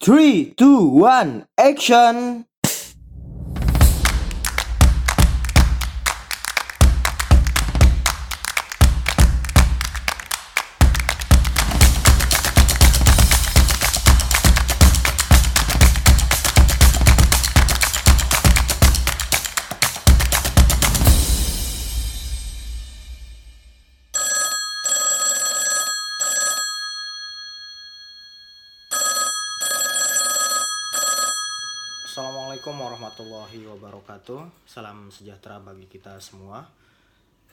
Three, two, one, action! Sejahtera bagi kita semua.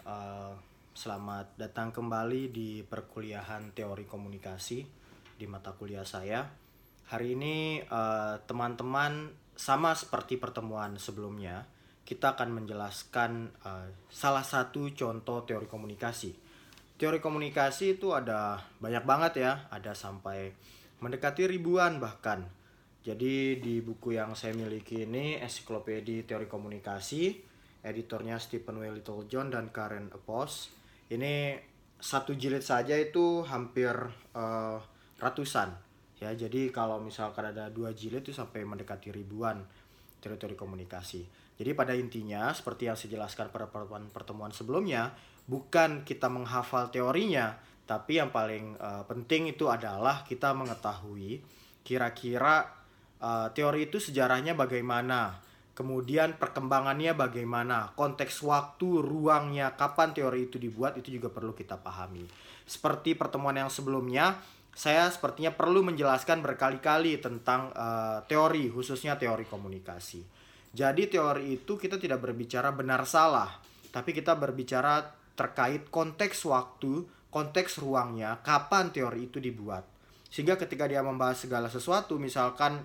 Eh, selamat datang kembali di perkuliahan teori komunikasi di mata kuliah saya. Hari ini eh, teman-teman sama seperti pertemuan sebelumnya, kita akan menjelaskan eh, salah satu contoh teori komunikasi. Teori komunikasi itu ada banyak banget ya, ada sampai mendekati ribuan bahkan. Jadi di buku yang saya miliki ini Ensiklopedia Teori Komunikasi, editornya Stephen W. Littlejohn dan Karen Epos. Ini satu jilid saja itu hampir eh, ratusan. Ya, jadi kalau misalkan ada dua jilid itu sampai mendekati ribuan teori-teori komunikasi. Jadi pada intinya seperti yang saya jelaskan pada pertemuan-pertemuan sebelumnya, bukan kita menghafal teorinya, tapi yang paling eh, penting itu adalah kita mengetahui kira-kira uh, teori itu sejarahnya bagaimana, kemudian perkembangannya bagaimana, konteks waktu, ruangnya, kapan teori itu dibuat itu juga perlu kita pahami. Seperti pertemuan yang sebelumnya, saya sepertinya perlu menjelaskan berkali-kali tentang uh, teori, khususnya teori komunikasi. Jadi teori itu kita tidak berbicara benar salah, tapi kita berbicara terkait konteks waktu, konteks ruangnya, kapan teori itu dibuat. Sehingga ketika dia membahas segala sesuatu, misalkan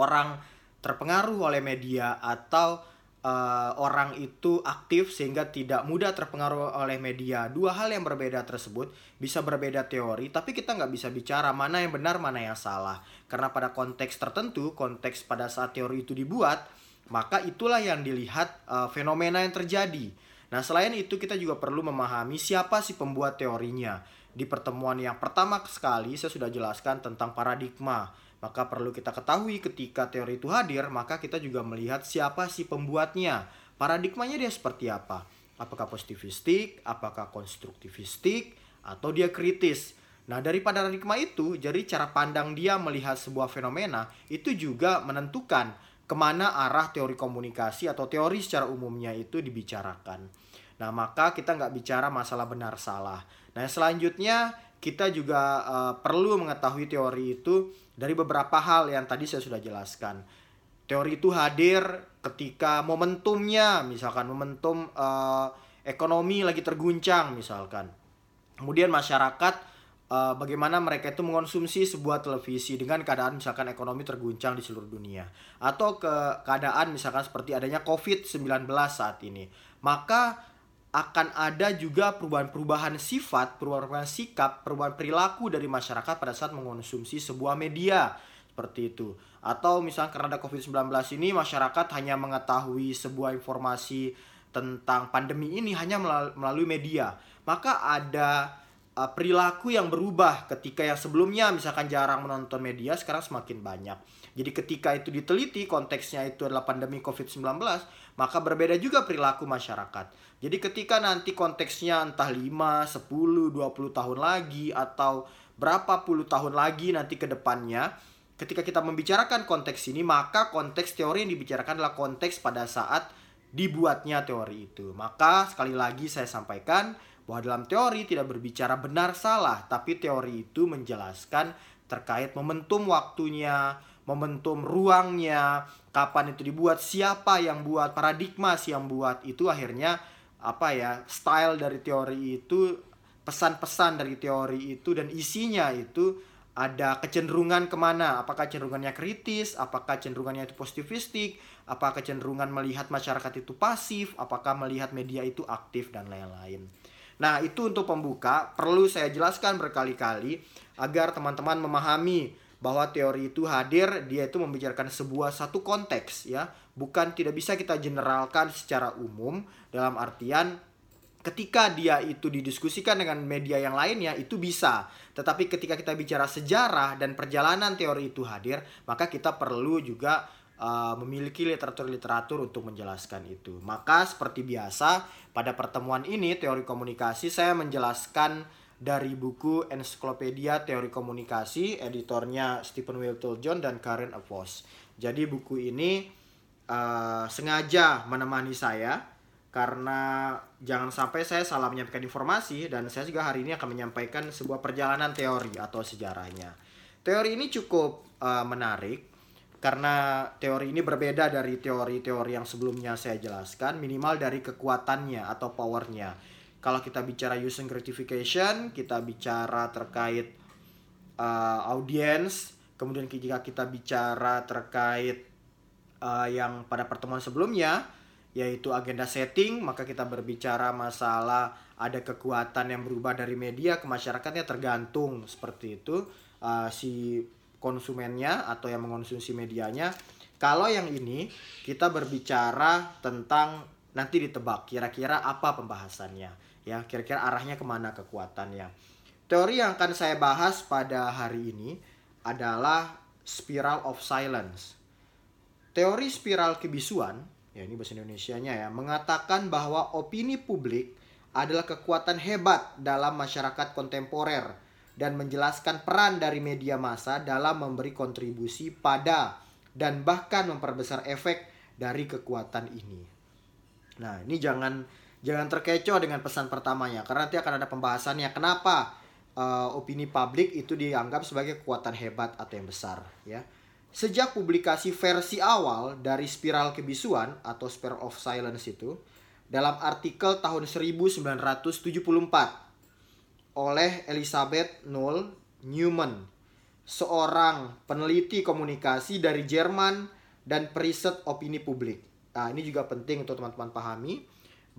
orang terpengaruh oleh media atau uh, orang itu aktif sehingga tidak mudah terpengaruh oleh media. Dua hal yang berbeda tersebut bisa berbeda teori, tapi kita nggak bisa bicara mana yang benar, mana yang salah. Karena pada konteks tertentu, konteks pada saat teori itu dibuat, maka itulah yang dilihat uh, fenomena yang terjadi. Nah, selain itu kita juga perlu memahami siapa si pembuat teorinya. Di pertemuan yang pertama sekali saya sudah jelaskan tentang paradigma maka perlu kita ketahui ketika teori itu hadir, maka kita juga melihat siapa sih pembuatnya. Paradigmanya dia seperti apa? Apakah positivistik, apakah konstruktivistik, atau dia kritis. Nah, dari paradigma itu, jadi cara pandang dia melihat sebuah fenomena itu juga menentukan ke mana arah teori komunikasi atau teori secara umumnya itu dibicarakan. Nah, maka kita nggak bicara masalah benar salah. Nah, selanjutnya kita juga uh, perlu mengetahui teori itu dari beberapa hal yang tadi saya sudah jelaskan. Teori itu hadir ketika momentumnya, misalkan momentum uh, ekonomi lagi terguncang, misalkan. Kemudian masyarakat uh, bagaimana mereka itu mengonsumsi sebuah televisi dengan keadaan misalkan ekonomi terguncang di seluruh dunia atau ke keadaan misalkan seperti adanya COVID-19 saat ini. Maka akan ada juga perubahan-perubahan sifat, perubahan-perubahan sikap, perubahan perilaku dari masyarakat pada saat mengonsumsi sebuah media seperti itu. Atau misalnya karena ada COVID-19 ini masyarakat hanya mengetahui sebuah informasi tentang pandemi ini hanya melalui media. Maka ada uh, perilaku yang berubah ketika yang sebelumnya misalkan jarang menonton media sekarang semakin banyak. Jadi ketika itu diteliti konteksnya itu adalah pandemi COVID-19, maka berbeda juga perilaku masyarakat. Jadi ketika nanti konteksnya entah 5, 10, 20 tahun lagi atau berapa puluh tahun lagi nanti ke depannya, ketika kita membicarakan konteks ini, maka konteks teori yang dibicarakan adalah konteks pada saat dibuatnya teori itu. Maka sekali lagi saya sampaikan bahwa dalam teori tidak berbicara benar salah, tapi teori itu menjelaskan terkait momentum waktunya, momentum ruangnya, kapan itu dibuat, siapa yang buat, paradigma si yang buat. Itu akhirnya apa ya style dari teori itu pesan-pesan dari teori itu dan isinya itu ada kecenderungan ke mana. Apakah cenderungannya kritis apakah cenderungannya itu positivistik apakah kecenderungan melihat masyarakat itu pasif apakah melihat media itu aktif dan lain-lain. Nah itu untuk pembuka. Perlu saya jelaskan berkali-kali agar teman-teman memahami bahwa teori itu hadir dia itu membicarakan sebuah satu konteks ya bukan tidak bisa kita generalkan secara umum dalam artian ketika dia itu didiskusikan dengan media yang lainnya itu bisa. Tetapi ketika kita bicara sejarah dan perjalanan teori itu hadir, maka kita perlu juga uh, memiliki literatur-literatur untuk menjelaskan itu. Maka seperti biasa pada pertemuan ini teori komunikasi saya menjelaskan dari buku Ensiklopedia Teori Komunikasi editornya Stephen John dan Karen Apos. Jadi buku ini uh, sengaja menemani saya karena jangan sampai saya salah menyampaikan informasi dan saya juga hari ini akan menyampaikan sebuah perjalanan teori atau sejarahnya. Teori ini cukup uh, menarik karena teori ini berbeda dari teori-teori yang sebelumnya saya jelaskan minimal dari kekuatannya atau powernya. Kalau kita bicara using gratification, kita bicara terkait uh, audience, kemudian jika kita bicara terkait uh, yang pada pertemuan sebelumnya yaitu agenda setting, maka kita berbicara masalah ada kekuatan yang berubah dari media ke masyarakatnya tergantung seperti itu uh, si konsumennya atau yang mengonsumsi medianya. Kalau yang ini kita berbicara tentang nanti ditebak kira-kira apa pembahasannya ya kira-kira arahnya ke mana kekuatannya. Teori yang akan saya bahas pada hari ini adalah spiral of silence. Teori spiral kebisuan ya ini bahasa Indonesia-nya ya, mengatakan bahwa opini publik adalah kekuatan hebat dalam masyarakat kontemporer dan menjelaskan peran dari media massa dalam memberi kontribusi pada dan bahkan memperbesar efek dari kekuatan ini. Nah, ini jangan jangan terkecoh dengan pesan pertamanya karena nanti akan ada pembahasannya kenapa uh, opini publik itu dianggap sebagai kekuatan hebat atau yang besar ya. Sejak publikasi versi awal dari Spiral Kebisuan atau Spiral of Silence itu dalam artikel tahun 1974 oleh Elizabeth Null Newman, seorang peneliti komunikasi dari Jerman dan periset opini publik. Nah, ini juga penting untuk teman-teman pahami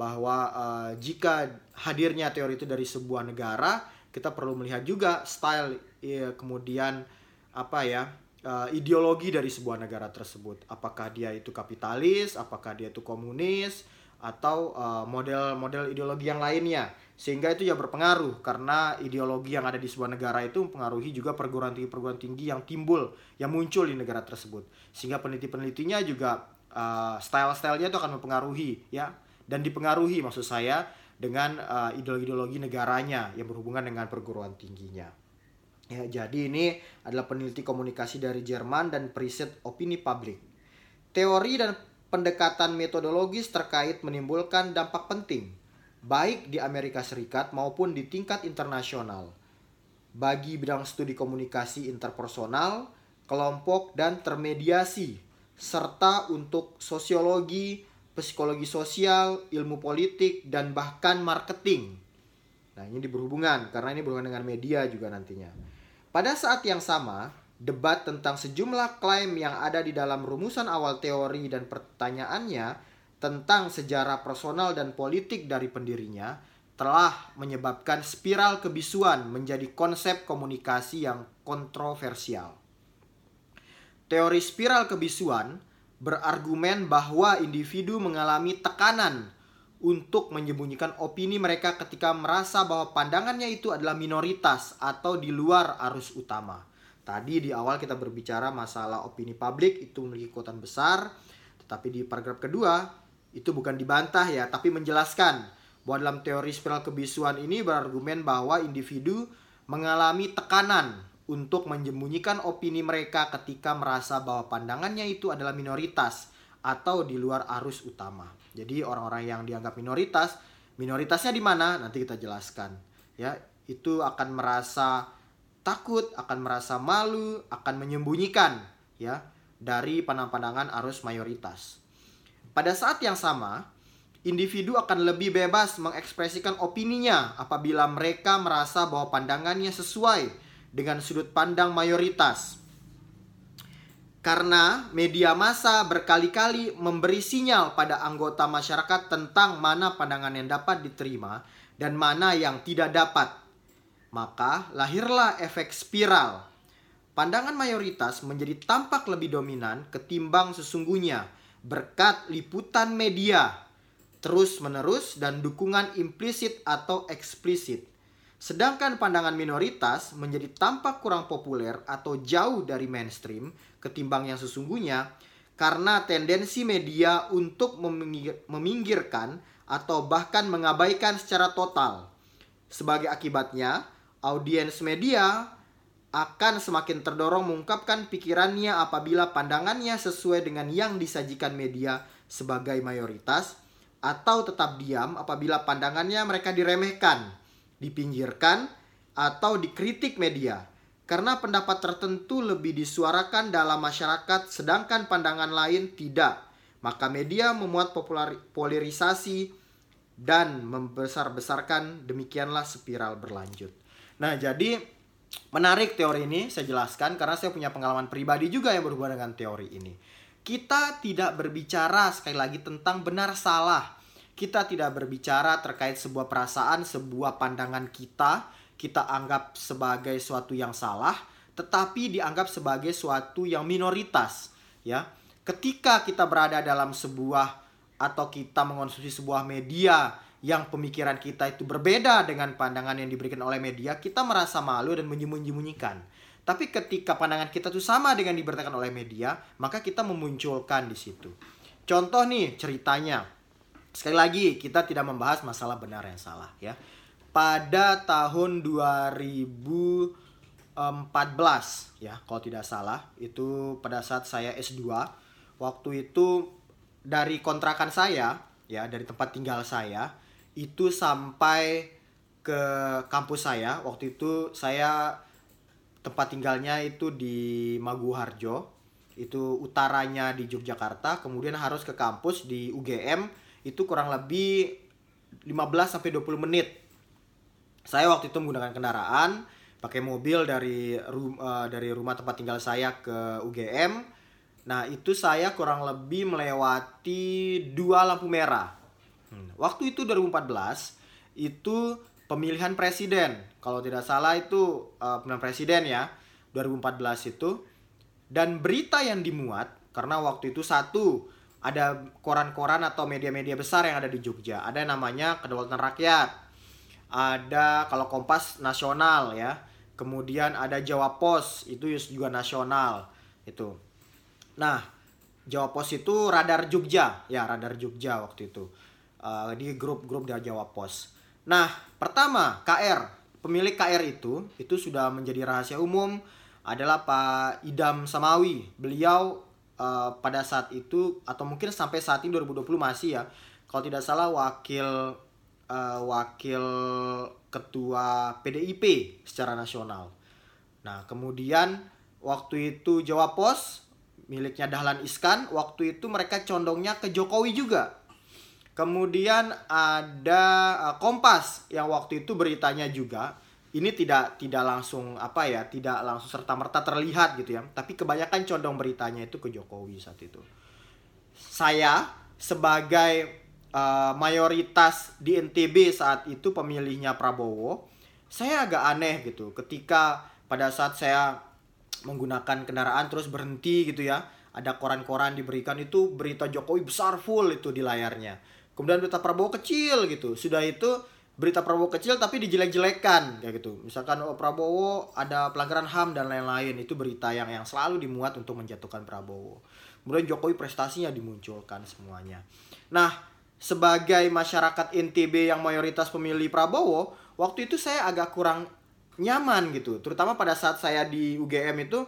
bahwa uh, jika hadirnya teori itu dari sebuah negara, kita perlu melihat juga style ya, kemudian apa ya uh, ideologi dari sebuah negara tersebut. Apakah dia itu kapitalis, apakah dia itu komunis, atau eh, model-model uh, ideologi yang lainnya. Sehingga itu ya berpengaruh karena ideologi yang ada di sebuah negara itu mempengaruhi juga perguruan tinggi-perguruan tinggi yang timbul, yang muncul di negara tersebut. Sehingga peneliti-penelitinya juga uh, style-stylenya itu akan mempengaruhi ya dan dipengaruhi maksud saya dengan uh, ideologi-ideologi negaranya yang berhubungan dengan perguruan tingginya. Ya, jadi ini adalah peneliti komunikasi dari Jerman dan periset opini publik. Teori dan pendekatan metodologis terkait menimbulkan dampak penting, baik di Amerika Serikat maupun di tingkat internasional. Bagi bidang studi komunikasi interpersonal, kelompok, dan termediasi, serta untuk sosiologi, psikologi sosial, ilmu politik, dan bahkan marketing. Nah, ini berhubungan karena ini berhubungan dengan media juga nantinya. Pada saat yang sama, debat tentang sejumlah klaim yang ada di dalam rumusan awal teori dan pertanyaannya tentang sejarah personal dan politik dari pendirinya telah menyebabkan spiral kebisuan menjadi konsep komunikasi yang kontroversial. Teori spiral kebisuan berargumen bahwa individu mengalami tekanan untuk menyembunyikan opini mereka ketika merasa bahwa pandangannya itu adalah minoritas atau di luar arus utama. Tadi di awal kita berbicara masalah opini publik itu memiliki kekuatan besar, tetapi di paragraf kedua itu bukan dibantah ya, tapi menjelaskan bahwa dalam teori spiral kebisuan ini berargumen bahwa individu mengalami tekanan untuk menyembunyikan opini mereka ketika merasa bahwa pandangannya itu adalah minoritas atau di luar arus utama. Jadi orang-orang yang dianggap minoritas, minoritasnya di mana? Nanti kita jelaskan. Ya, itu akan merasa takut, akan merasa malu, akan menyembunyikan ya dari pandangan-pandangan arus mayoritas. Pada saat yang sama, individu akan lebih bebas mengekspresikan opininya apabila mereka merasa bahwa pandangannya sesuai dengan sudut pandang mayoritas karena media massa berkali-kali memberi sinyal pada anggota masyarakat tentang mana pandangan yang dapat diterima dan mana yang tidak dapat. Maka lahirlah efek spiral. Pandangan mayoritas menjadi tampak lebih dominan ketimbang sesungguhnya berkat liputan media. terus-menerus dan dukungan implisit atau eksplisit. Sedangkan pandangan minoritas menjadi tampak kurang populer atau jauh dari mainstream ketimbang yang sesungguhnya karena tendensi media untuk meminggirkan atau bahkan mengabaikan secara total. Sebagai akibatnya, audiens media akan semakin terdorong mengungkapkan pikirannya apabila pandangannya sesuai dengan yang disajikan media sebagai mayoritas atau tetap diam apabila pandangannya mereka diremehkan dipinggirkan, atau dikritik media karena pendapat tertentu lebih disuarakan dalam masyarakat sedangkan pandangan lain tidak. Maka media memuat polarisasi dan membesar-besarkan demikianlah spiral berlanjut. Nah, jadi menarik teori ini saya jelaskan karena saya punya pengalaman pribadi juga yang berhubungan dengan teori ini. Kita tidak berbicara sekali lagi tentang benar salah kita tidak berbicara terkait sebuah perasaan, sebuah pandangan kita, kita anggap sebagai suatu yang salah, tetapi dianggap sebagai suatu yang minoritas, ya. Ketika kita berada dalam sebuah atau kita mengonsumsi sebuah media yang pemikiran kita itu berbeda dengan pandangan yang diberikan oleh media, kita merasa malu dan menyembunyikan. Tapi ketika pandangan kita itu sama dengan diberitakan oleh media, maka kita memunculkan di situ. Contoh nih ceritanya, Sekali lagi, kita tidak membahas masalah benar yang salah ya. Pada tahun 2014 ya, kalau tidak salah, itu pada saat saya S2, waktu itu dari kontrakan saya ya, dari tempat tinggal saya itu sampai ke kampus saya. Waktu itu saya tempat tinggalnya itu di Maguharjo, itu utaranya di Yogyakarta, kemudian harus ke kampus di UGM itu kurang lebih 15 sampai 20 menit. Saya waktu itu menggunakan kendaraan, pakai mobil dari rum, uh, dari rumah tempat tinggal saya ke UGM. Nah, itu saya kurang lebih melewati dua lampu merah. Hmm. Waktu itu 2014 itu pemilihan presiden. Kalau tidak salah itu uh, pemilihan presiden ya 2014 itu. Dan berita yang dimuat karena waktu itu satu ada koran-koran atau media-media besar yang ada di Jogja. Ada namanya Kedaulatan Rakyat. Ada kalau Kompas nasional ya. Kemudian ada Jawa Pos, itu juga nasional. Itu. Nah, Jawa Pos itu Radar Jogja, ya Radar Jogja waktu itu. Uh, di grup-grup dari Jawa Pos. Nah, pertama KR, pemilik KR itu itu sudah menjadi rahasia umum adalah Pak Idam Samawi. Beliau uh, pada saat itu atau mungkin sampai saat ini 2020 masih ya kalau tidak salah wakil uh, wakil ketua PDIP secara nasional. Nah, kemudian waktu itu Jawa Pos miliknya Dahlan Iskan, waktu itu mereka condongnya ke Jokowi juga. Kemudian ada uh, Kompas yang waktu itu beritanya juga ini tidak tidak langsung apa ya tidak langsung serta merta terlihat gitu ya. Tapi kebanyakan condong beritanya itu ke Jokowi saat itu. Saya sebagai uh, mayoritas di NTB saat itu pemilihnya Prabowo saya agak aneh gitu. Ketika pada saat saya menggunakan kendaraan terus berhenti gitu ya ada koran-koran diberikan itu berita Jokowi besar full itu di layarnya. Kemudian berita Prabowo kecil gitu. Sudah itu berita Prabowo kecil tapi dijelek-jelekan kayak gitu. Misalkan oh, Prabowo ada pelanggaran HAM dan lain-lain itu berita yang yang selalu dimuat untuk menjatuhkan Prabowo. Kemudian Jokowi prestasinya dimunculkan semuanya. Nah, sebagai masyarakat NTB yang mayoritas pemilih Prabowo, waktu itu saya agak kurang nyaman gitu. Terutama pada saat saya di UGM itu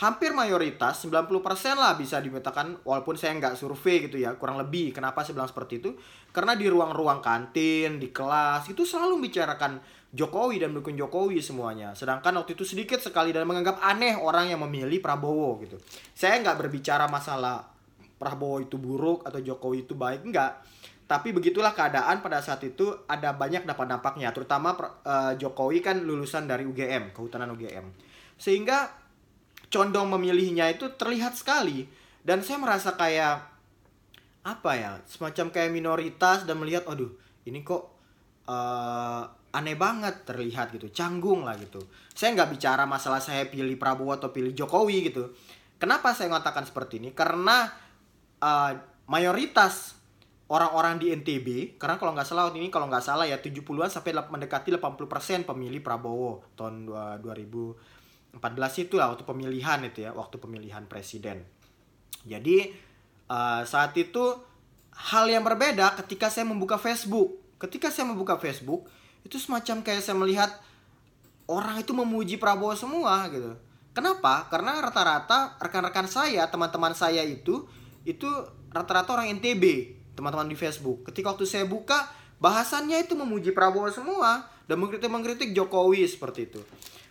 hampir mayoritas 90% lah bisa dimintakan walaupun saya nggak survei gitu ya kurang lebih. Kenapa saya bilang seperti itu? Karena di ruang-ruang kantin di kelas itu selalu membicarakan Jokowi dan mendukung Jokowi semuanya. Sedangkan waktu itu sedikit sekali dan menganggap aneh orang yang memilih Prabowo gitu. Saya nggak berbicara masalah Prabowo itu buruk atau Jokowi itu baik enggak tapi begitulah keadaan pada saat itu ada banyak dampak-dampaknya terutama uh, Jokowi kan lulusan dari UGM kehutanan UGM sehingga condong memilihnya itu terlihat sekali. Dan saya merasa kayak apa ya semacam kayak minoritas dan melihat aduh ini kok uh, aneh banget terlihat gitu canggung lah gitu. Saya nggak bicara masalah saya pilih Prabowo atau pilih Jokowi gitu. Kenapa saya mengatakan seperti ini? Karena uh, mayoritas orang-orang di NTB karena kalau nggak salah ini kalau nggak salah ya 70-an sampai mendekati 80% pemilih Prabowo tahun 2014 itu lah waktu pemilihan itu ya waktu pemilihan presiden jadi uh, saat itu hal yang berbeda ketika saya membuka Facebook ketika saya membuka Facebook itu semacam kayak saya melihat orang itu memuji Prabowo semua gitu kenapa karena rata-rata rekan-rekan saya teman-teman saya itu itu rata-rata orang NTB teman-teman di Facebook. Ketika waktu saya buka, bahasannya itu memuji Prabowo semua dan mengkritik-mengkritik Jokowi seperti itu.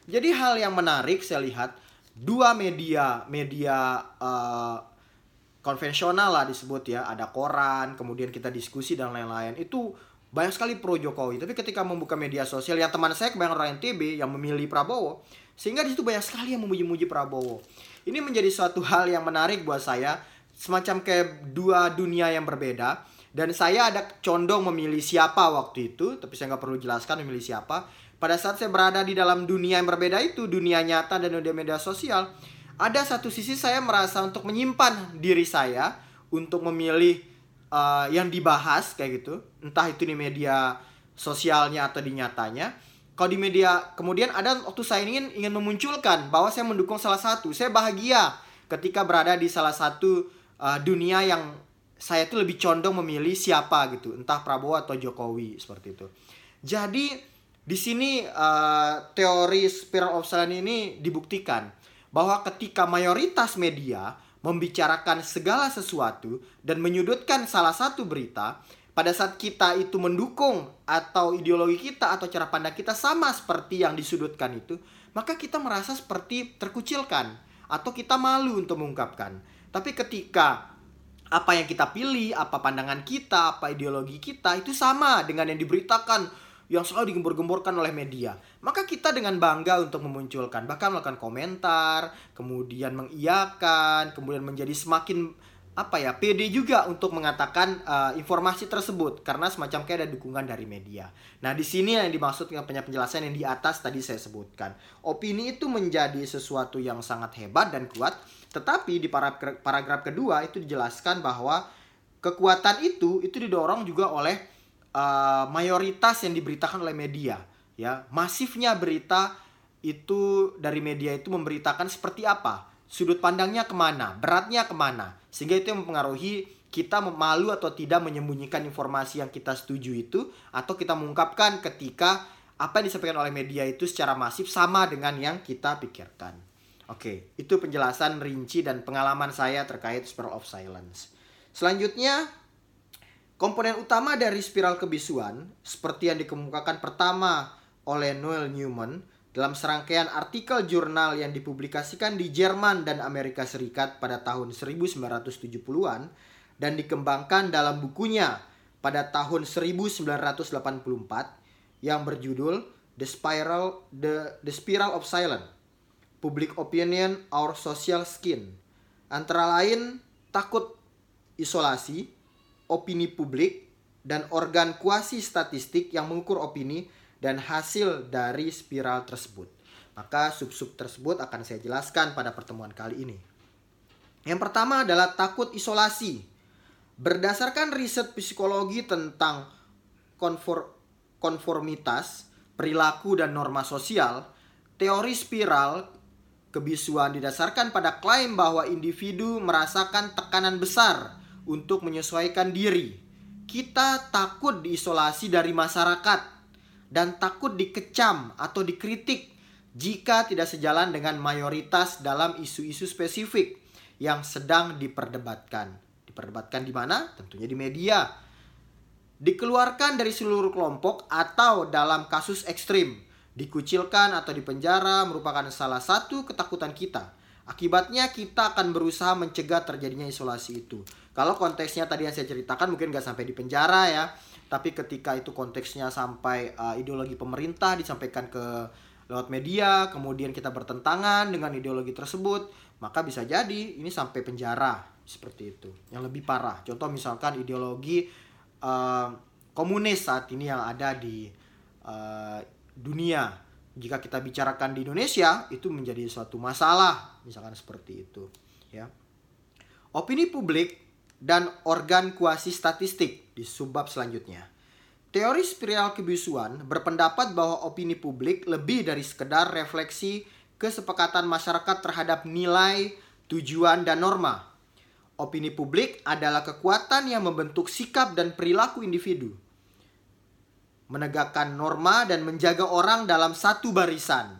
Jadi hal yang menarik saya lihat dua media media uh, konvensional lah disebut ya, ada koran, kemudian kita diskusi dan lain-lain. Itu banyak sekali pro Jokowi. Tapi ketika membuka media sosial yang teman saya kebanyakan orang NTB yang memilih Prabowo, sehingga di situ banyak sekali yang memuji-muji Prabowo. Ini menjadi suatu hal yang menarik buat saya semacam kayak dua dunia yang berbeda dan saya ada condong memilih siapa waktu itu tapi saya nggak perlu jelaskan memilih siapa pada saat saya berada di dalam dunia yang berbeda itu dunia nyata dan dunia media sosial ada satu sisi saya merasa untuk menyimpan diri saya untuk memilih uh, yang dibahas kayak gitu. Entah itu di media sosialnya atau di nyatanya. Kalau di media kemudian ada waktu saya ingin ingin memunculkan bahwa saya mendukung salah satu saya bahagia ketika berada di salah satu uh, dunia yang saya tuh lebih condong memilih siapa gitu, entah Prabowo atau Jokowi seperti itu. Jadi di sini uh, teori spiral of silence ini dibuktikan bahwa ketika mayoritas media membicarakan segala sesuatu dan menyudutkan salah satu berita, pada saat kita itu mendukung atau ideologi kita atau cara pandang kita sama seperti yang disudutkan itu, maka kita merasa seperti terkucilkan atau kita malu untuk mengungkapkan. Tapi ketika apa yang kita pilih, apa pandangan kita, apa ideologi kita itu sama dengan yang diberitakan yang selalu digembor-gemborkan oleh media. Maka kita dengan bangga untuk memunculkan, bahkan melakukan komentar, kemudian mengiyakan, kemudian menjadi semakin apa ya pede juga untuk mengatakan uh, informasi tersebut karena semacam kayak ada dukungan dari media. Nah di sini yang dimaksud dengan penjelasan yang di atas tadi saya sebutkan. Opini itu menjadi sesuatu yang sangat hebat dan kuat tetapi di paragraf kedua itu dijelaskan bahwa kekuatan itu itu didorong juga oleh uh, mayoritas yang diberitakan oleh media, ya. Masifnya berita itu dari media itu memberitakan seperti apa, sudut pandangnya ke mana, beratnya ke mana, sehingga itu yang mempengaruhi kita malu atau tidak menyembunyikan informasi yang kita setuju itu atau kita mengungkapkan ketika apa yang disampaikan oleh media itu secara masif sama dengan yang kita pikirkan. Oke, itu penjelasan rinci dan pengalaman saya terkait spiral of silence. Selanjutnya, komponen utama dari spiral kebisuan seperti yang dikemukakan pertama oleh Noel Newman dalam serangkaian artikel jurnal yang dipublikasikan di Jerman dan Amerika Serikat pada tahun 1970-an dan dikembangkan dalam bukunya pada tahun 1984 yang berjudul The Spiral The, The Spiral of Silence public opinion, our social skin. Antara lain takut isolasi, opini publik, dan organ kuasi statistik yang mengukur opini dan hasil dari spiral tersebut. Maka sub-sub tersebut akan saya jelaskan pada pertemuan kali ini. Yang pertama adalah takut isolasi. Berdasarkan riset psikologi tentang konfor konformitas, perilaku, dan norma sosial, teori spiral Kebisuan didasarkan pada klaim bahwa individu merasakan tekanan besar untuk menyesuaikan diri. Kita takut diisolasi dari masyarakat dan takut dikecam atau dikritik jika tidak sejalan dengan mayoritas dalam isu-isu spesifik yang sedang diperdebatkan. Diperdebatkan di mana? Tentunya di media. Dikeluarkan dari seluruh kelompok atau dalam kasus ekstrim Dikucilkan atau dipenjara merupakan salah satu ketakutan kita. Akibatnya kita akan berusaha mencegah terjadinya isolasi itu. Kalau konteksnya tadi yang saya ceritakan mungkin nggak sampai di penjara ya, tapi ketika itu konteksnya sampai uh, ideologi pemerintah disampaikan ke lewat media, kemudian kita bertentangan dengan ideologi tersebut, maka bisa jadi ini sampai penjara seperti itu. Yang lebih parah, contoh misalkan ideologi uh, komunis saat ini yang ada di uh, dunia. Jika kita bicarakan di Indonesia, itu menjadi suatu masalah, misalkan seperti itu, ya. Opini publik dan organ kuasi statistik di subbab selanjutnya. Teori spiral kebisuan berpendapat bahwa opini publik lebih dari sekedar refleksi kesepakatan masyarakat terhadap nilai, tujuan, dan norma. Opini publik adalah kekuatan yang membentuk sikap dan perilaku individu, menegakkan norma dan menjaga orang dalam satu barisan.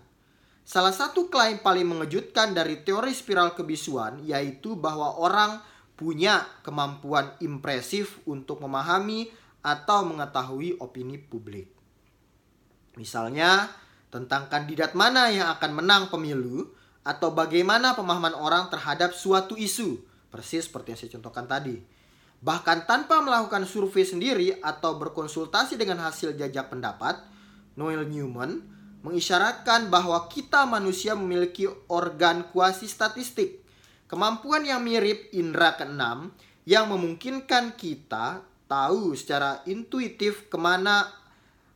Salah satu klaim paling mengejutkan dari teori spiral kebisuan yaitu bahwa orang punya kemampuan impresif untuk memahami atau mengetahui opini publik. Misalnya, tentang kandidat mana yang akan menang pemilu atau bagaimana pemahaman orang terhadap suatu isu, persis seperti yang saya contohkan tadi. Bahkan tanpa melakukan survei sendiri atau berkonsultasi dengan hasil jajak pendapat, Noel Newman mengisyaratkan bahwa kita manusia memiliki organ kuasi statistik Kemampuan yang mirip indera keenam yang memungkinkan kita tahu secara intuitif ke mana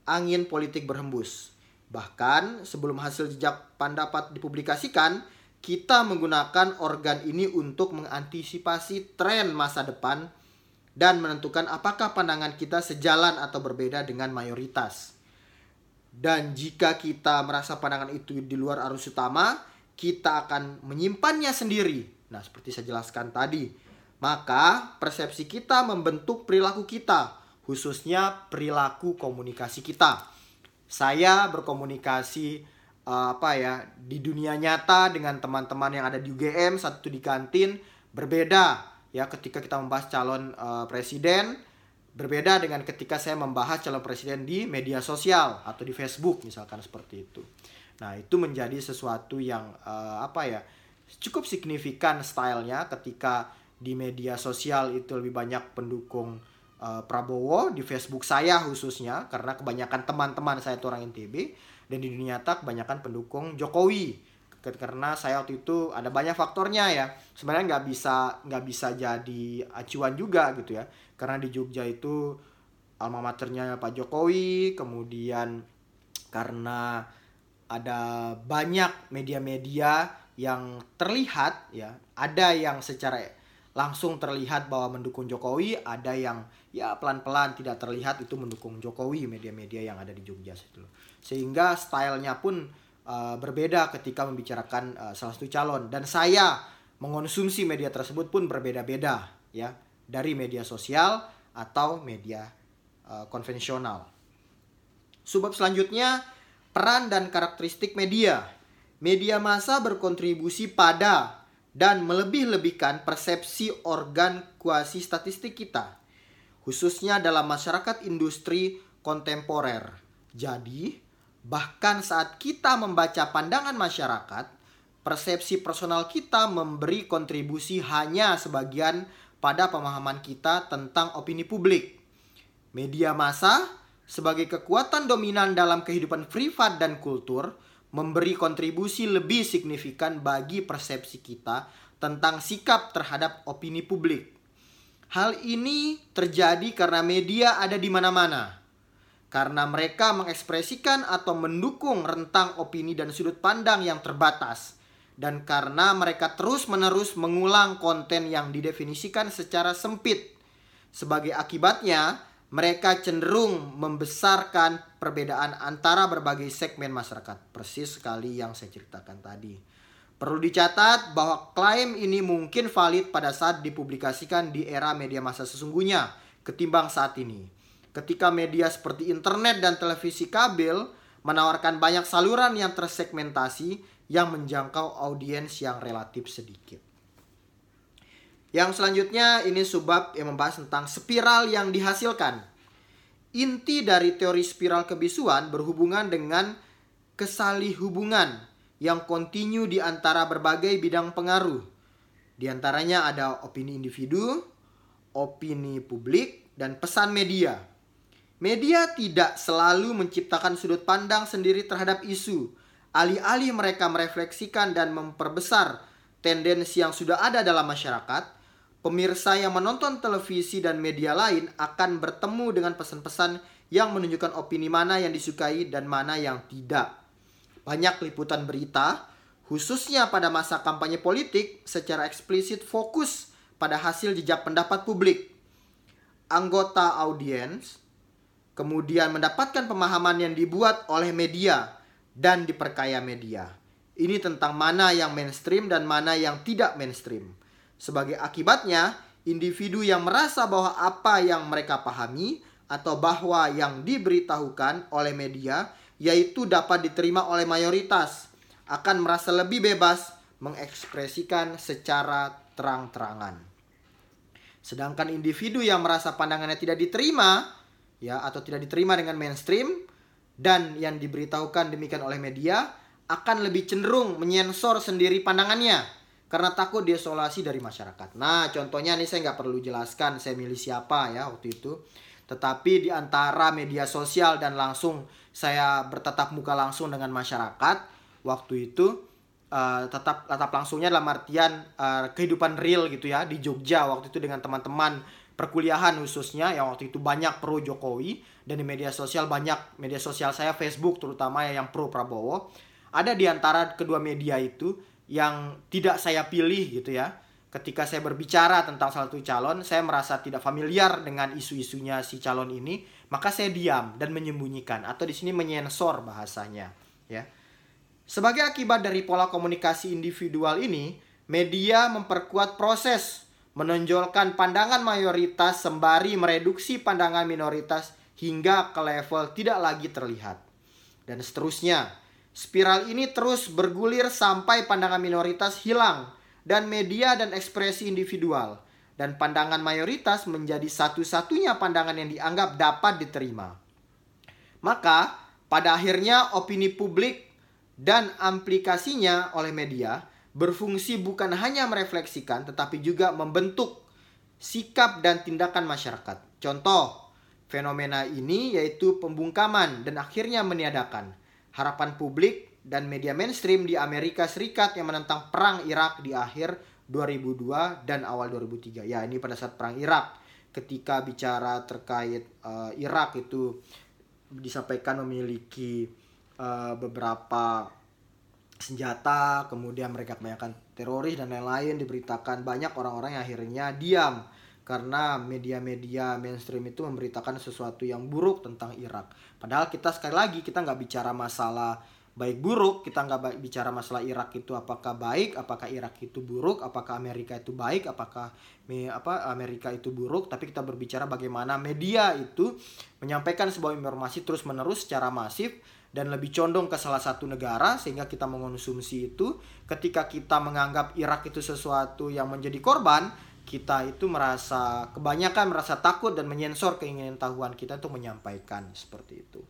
angin politik berhembus. Bahkan sebelum hasil jejak pendapat dipublikasikan, kita menggunakan organ ini untuk mengantisipasi tren masa depan dan menentukan apakah pandangan kita sejalan atau berbeda dengan mayoritas. Dan jika kita merasa pandangan itu di luar arus utama, kita akan menyimpannya sendiri Nah, seperti saya jelaskan tadi, maka persepsi kita membentuk perilaku kita, khususnya perilaku komunikasi kita. Saya berkomunikasi uh, apa ya di dunia nyata dengan teman-teman yang ada di UGM satu di kantin berbeda ya ketika kita membahas calon uh, presiden berbeda dengan ketika saya membahas calon presiden di media sosial atau di Facebook misalkan seperti itu. Nah, itu menjadi sesuatu yang uh, apa ya? Cukup signifikan stylenya ketika di media sosial itu lebih banyak pendukung uh, Prabowo di Facebook saya khususnya karena kebanyakan teman-teman saya itu orang NTB dan di dunia nyata kebanyakan pendukung Jokowi. Karena saya waktu itu ada banyak faktornya ya. Sebenarnya nggak bisa nggak bisa jadi acuan juga gitu ya. Karena di Jogja itu alma maternya Pak Jokowi kemudian karena ada banyak media-media yang terlihat ya ada yang secara langsung terlihat bahwa mendukung Jokowi ada yang ya pelan-pelan tidak terlihat itu mendukung Jokowi media-media yang ada di Jogja itu sehingga stylenya pun uh, berbeda ketika membicarakan uh, salah satu calon. Dan saya mengonsumsi media tersebut pun berbeda-beda ya dari media sosial atau media uh, konvensional. Sebab selanjutnya peran dan karakteristik media media massa berkontribusi pada dan melebih-lebihkan persepsi organ kuasi statistik kita, khususnya dalam masyarakat industri kontemporer. Jadi, bahkan saat kita membaca pandangan masyarakat, persepsi personal kita memberi kontribusi hanya sebagian pada pemahaman kita tentang opini publik. Media massa sebagai kekuatan dominan dalam kehidupan privat dan kultur memberi kontribusi lebih signifikan bagi persepsi kita tentang sikap terhadap opini publik. Hal ini terjadi karena media ada di mana-mana. Karena mereka mengekspresikan atau mendukung rentang opini dan sudut pandang yang terbatas. Dan karena mereka terus-menerus mengulang konten yang didefinisikan secara sempit. Sebagai akibatnya, mereka cenderung membesarkan perbedaan antara berbagai segmen masyarakat. Persis sekali yang saya ceritakan tadi. Perlu dicatat bahwa klaim ini mungkin valid pada saat dipublikasikan di era media massa sesungguhnya ketimbang saat ini. Ketika media seperti internet dan televisi kabel menawarkan banyak saluran yang tersegmentasi yang menjangkau audiens yang relatif sedikit. Yang selanjutnya ini subbab yang membahas tentang spiral yang dihasilkan. Inti dari teori spiral kebisuan berhubungan dengan kesalih hubungan yang kontinu di antara berbagai bidang pengaruh. Di antaranya ada opini individu, opini publik, dan pesan media. Media tidak selalu menciptakan sudut pandang sendiri terhadap isu. Alih-alih mereka merefleksikan dan memperbesar tendensi yang sudah ada dalam masyarakat, pemirsa yang menonton televisi dan media lain akan bertemu dengan pesan-pesan yang menunjukkan opini mana yang disukai dan mana yang tidak. Banyak liputan berita, khususnya pada masa kampanye politik, secara eksplisit fokus pada hasil jejak pendapat publik. Anggota audiens kemudian mendapatkan pemahaman yang dibuat oleh media dan diperkaya media. Ini tentang mana yang mainstream dan mana yang tidak mainstream. Sebagai akibatnya, individu yang merasa bahwa apa yang mereka pahami atau bahwa yang diberitahukan oleh media yaitu dapat diterima oleh mayoritas akan merasa lebih bebas mengekspresikan secara terang-terangan. Sedangkan individu yang merasa pandangannya tidak diterima ya atau tidak diterima dengan mainstream dan yang diberitahukan demikian oleh media akan lebih cenderung menyensor sendiri pandangannya karena takut diisolasi dari masyarakat. Nah, contohnya nih saya nggak perlu jelaskan saya milih siapa ya waktu itu. Tetapi di antara media sosial dan langsung saya bertatap muka langsung dengan masyarakat waktu itu uh, tetap tetap langsungnya dalam artian uh, kehidupan real gitu ya di Jogja waktu itu dengan teman-teman perkuliahan khususnya yang waktu itu banyak pro Jokowi dan di media sosial banyak media sosial saya Facebook terutama yang pro Prabowo ada di antara kedua media itu yang tidak saya pilih gitu ya ketika saya berbicara tentang salah satu calon saya merasa tidak familiar dengan isu-isunya si calon ini maka saya diam dan menyembunyikan atau di sini menyensor bahasanya ya sebagai akibat dari pola komunikasi individual ini media memperkuat proses menonjolkan pandangan mayoritas sembari mereduksi pandangan minoritas hingga ke level tidak lagi terlihat. Dan seterusnya, spiral ini terus bergulir sampai pandangan minoritas hilang dan media dan ekspresi individual dan pandangan mayoritas menjadi satu-satunya pandangan yang dianggap dapat diterima. Maka, pada akhirnya opini publik dan aplikasinya oleh media berfungsi bukan hanya merefleksikan tetapi juga membentuk sikap dan tindakan masyarakat. Contoh, fenomena ini yaitu pembungkaman dan akhirnya meniadakan harapan publik dan media mainstream di Amerika Serikat yang menentang perang Irak di akhir 2002 dan awal 2003. Ya, ini pada saat perang Irak ketika bicara terkait uh, Irak itu disampaikan memiliki uh, beberapa senjata, kemudian mereka kebanyakan teroris dan lain-lain diberitakan banyak orang-orang yang akhirnya diam karena media-media mainstream itu memberitakan sesuatu yang buruk tentang Irak. Padahal kita sekali lagi kita nggak bicara masalah baik buruk, kita nggak bicara masalah Irak itu apakah baik, apakah Irak itu buruk, apakah Amerika itu baik, apakah apa Amerika itu buruk, tapi kita berbicara bagaimana media itu menyampaikan sebuah informasi terus-menerus secara masif dan lebih condong ke salah satu negara sehingga kita mengonsumsi itu ketika kita menganggap Irak itu sesuatu yang menjadi korban kita itu merasa kebanyakan merasa takut dan menyensor keinginan tahuan kita untuk menyampaikan seperti itu.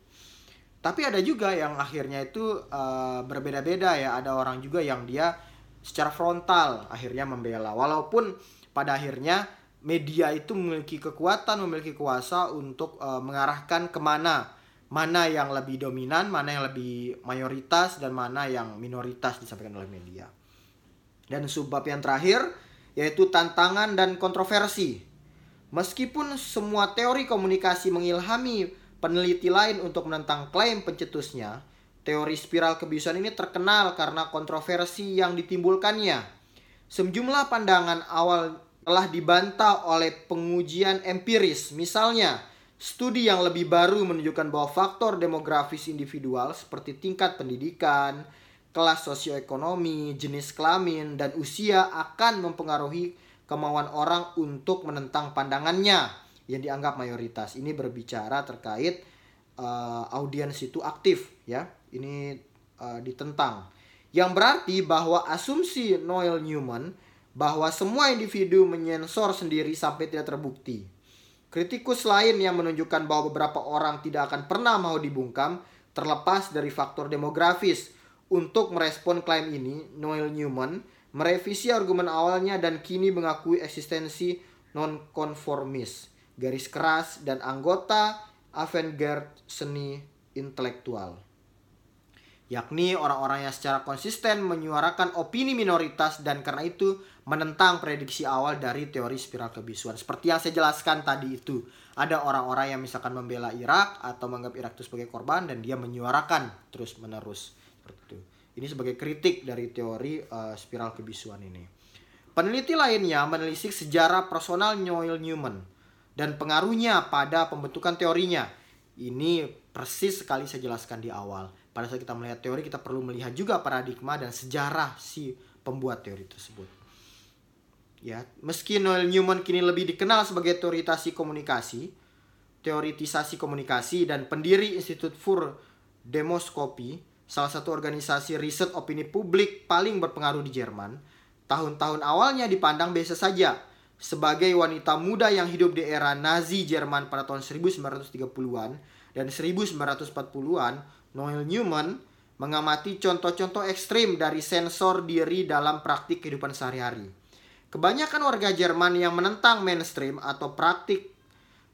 Tapi ada juga yang akhirnya itu uh, berbeda-beda ya. Ada orang juga yang dia secara frontal akhirnya membela. Walaupun pada akhirnya media itu memiliki kekuatan memiliki kuasa untuk uh, mengarahkan ke mana. Mana yang lebih dominan, mana yang lebih mayoritas, dan mana yang minoritas disampaikan oleh media. Dan subbab yang terakhir yaitu tantangan dan kontroversi. Meskipun semua teori komunikasi mengilhami peneliti lain untuk menentang klaim pencetusnya, teori spiral kebiasaan ini terkenal karena kontroversi yang ditimbulkannya. Sejumlah pandangan awal telah dibantah oleh pengujian empiris, misalnya Studi yang lebih baru menunjukkan bahwa faktor demografis individual seperti tingkat pendidikan, kelas sosioekonomi, jenis kelamin, dan usia akan mempengaruhi kemauan orang untuk menentang pandangannya yang dianggap mayoritas. Ini berbicara terkait uh, audiens itu aktif ya. Ini uh, ditentang. Yang berarti bahwa asumsi Noel Newman bahwa semua individu menyensor sendiri sampai tidak terbukti. Kritikus lain yang menunjukkan bahwa beberapa orang tidak akan pernah mau dibungkam terlepas dari faktor demografis. Untuk merespon klaim ini, Noel Newman merevisi argumen awalnya dan kini mengakui eksistensi nonkonformis, garis keras, dan anggota avant-garde seni intelektual yakni orang-orang yang secara konsisten menyuarakan opini minoritas dan karena itu menentang prediksi awal dari teori spiral kebisuan. Seperti yang saya jelaskan tadi itu, ada orang-orang yang misalkan membela Irak atau menganggap Irak itu sebagai korban dan dia menyuarakan terus-menerus seperti itu. Ini sebagai kritik dari teori uh, spiral kebisuan ini. Peneliti lainnya menelisik sejarah personal Noel Newman dan pengaruhnya pada pembentukan teorinya. Ini persis sekali saya jelaskan di awal. Pada saat kita melihat teori, kita perlu melihat juga paradigma dan sejarah si pembuat teori tersebut. Ya, meski Noel Newman kini lebih dikenal sebagai teoritasi komunikasi, teoritisasi komunikasi dan pendiri Institut for Demoskopi, salah satu organisasi riset opini publik paling berpengaruh di Jerman, tahun-tahun awalnya dipandang biasa saja sebagai wanita muda yang hidup di era Nazi Jerman pada tahun 1930-an dan 1940-an, Noel Newman mengamati contoh-contoh ekstrim dari sensor diri dalam praktik kehidupan sehari-hari. Kebanyakan warga Jerman yang menentang mainstream atau praktik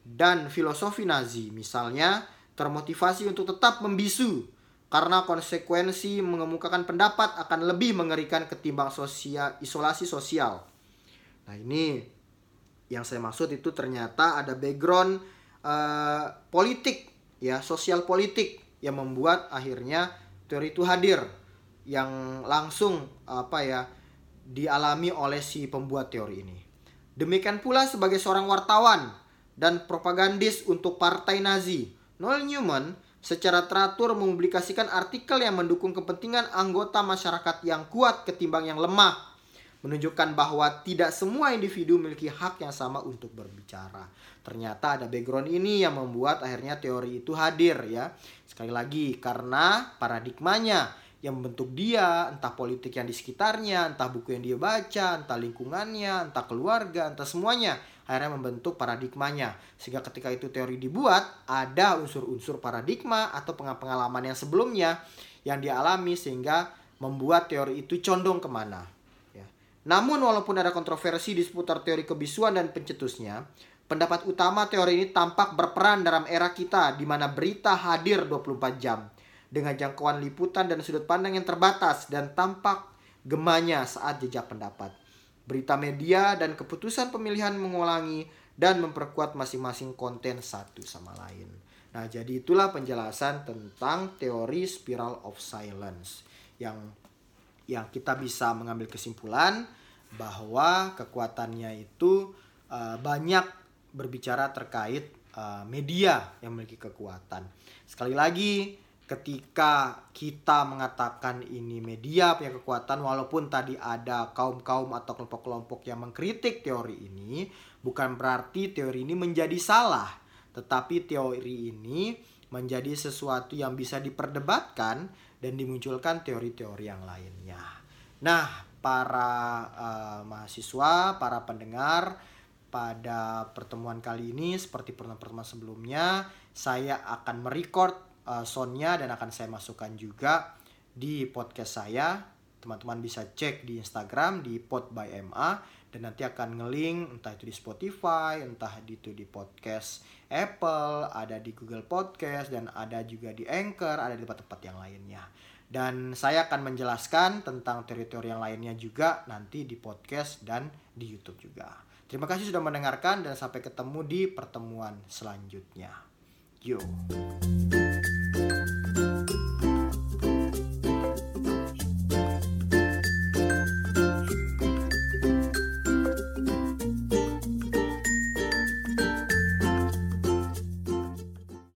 dan filosofi Nazi misalnya termotivasi untuk tetap membisu karena konsekuensi mengemukakan pendapat akan lebih mengerikan ketimbang sosial, isolasi sosial. Nah ini yang saya maksud itu ternyata ada background uh, politik ya sosial politik yang membuat akhirnya teori itu hadir yang langsung apa ya dialami oleh si pembuat teori ini. Demikian pula sebagai seorang wartawan dan propagandis untuk partai Nazi, Noel Newman secara teratur mempublikasikan artikel yang mendukung kepentingan anggota masyarakat yang kuat ketimbang yang lemah menunjukkan bahwa tidak semua individu memiliki hak yang sama untuk berbicara. Ternyata ada background ini yang membuat akhirnya teori itu hadir ya. Sekali lagi karena paradigmanya yang membentuk dia, entah politik yang di sekitarnya, entah buku yang dia baca, entah lingkungannya, entah keluarga, entah semuanya akhirnya membentuk paradigmanya. Sehingga ketika itu teori dibuat, ada unsur-unsur paradigma atau pengalaman yang sebelumnya yang dialami sehingga membuat teori itu condong ke mana. Namun walaupun ada kontroversi di seputar teori kebisuan dan pencetusnya, pendapat utama teori ini tampak berperan dalam era kita di mana berita hadir 24 jam dengan jangkauan liputan dan sudut pandang yang terbatas dan tampak gemanya saat jejak pendapat. Berita media dan keputusan pemilihan mengulangi dan memperkuat masing-masing konten satu sama lain. Nah, jadi itulah penjelasan tentang teori spiral of silence yang yang kita bisa mengambil kesimpulan bahwa kekuatannya itu uh, banyak berbicara terkait uh, media yang memiliki kekuatan. Sekali lagi, ketika kita mengatakan ini media punya kekuatan, walaupun tadi ada kaum-kaum atau kelompok-kelompok yang mengkritik teori ini, bukan berarti teori ini menjadi salah, tetapi teori ini menjadi sesuatu yang bisa diperdebatkan dan dimunculkan teori-teori yang lainnya. Nah, para uh, mahasiswa, para pendengar pada pertemuan kali ini seperti pertemuan-pertemuan sebelumnya saya akan merecord uh, soundnya dan akan saya masukkan juga di podcast saya teman-teman bisa cek di Instagram di Pod by MA dan nanti akan ngelink entah itu di Spotify entah itu di podcast Apple ada di Google Podcast dan ada juga di Anchor ada di tempat-tempat yang lainnya dan saya akan menjelaskan tentang teori-teori yang lainnya juga nanti di podcast dan di YouTube juga. Terima kasih sudah mendengarkan dan sampai ketemu di pertemuan selanjutnya. Yo. Thank you.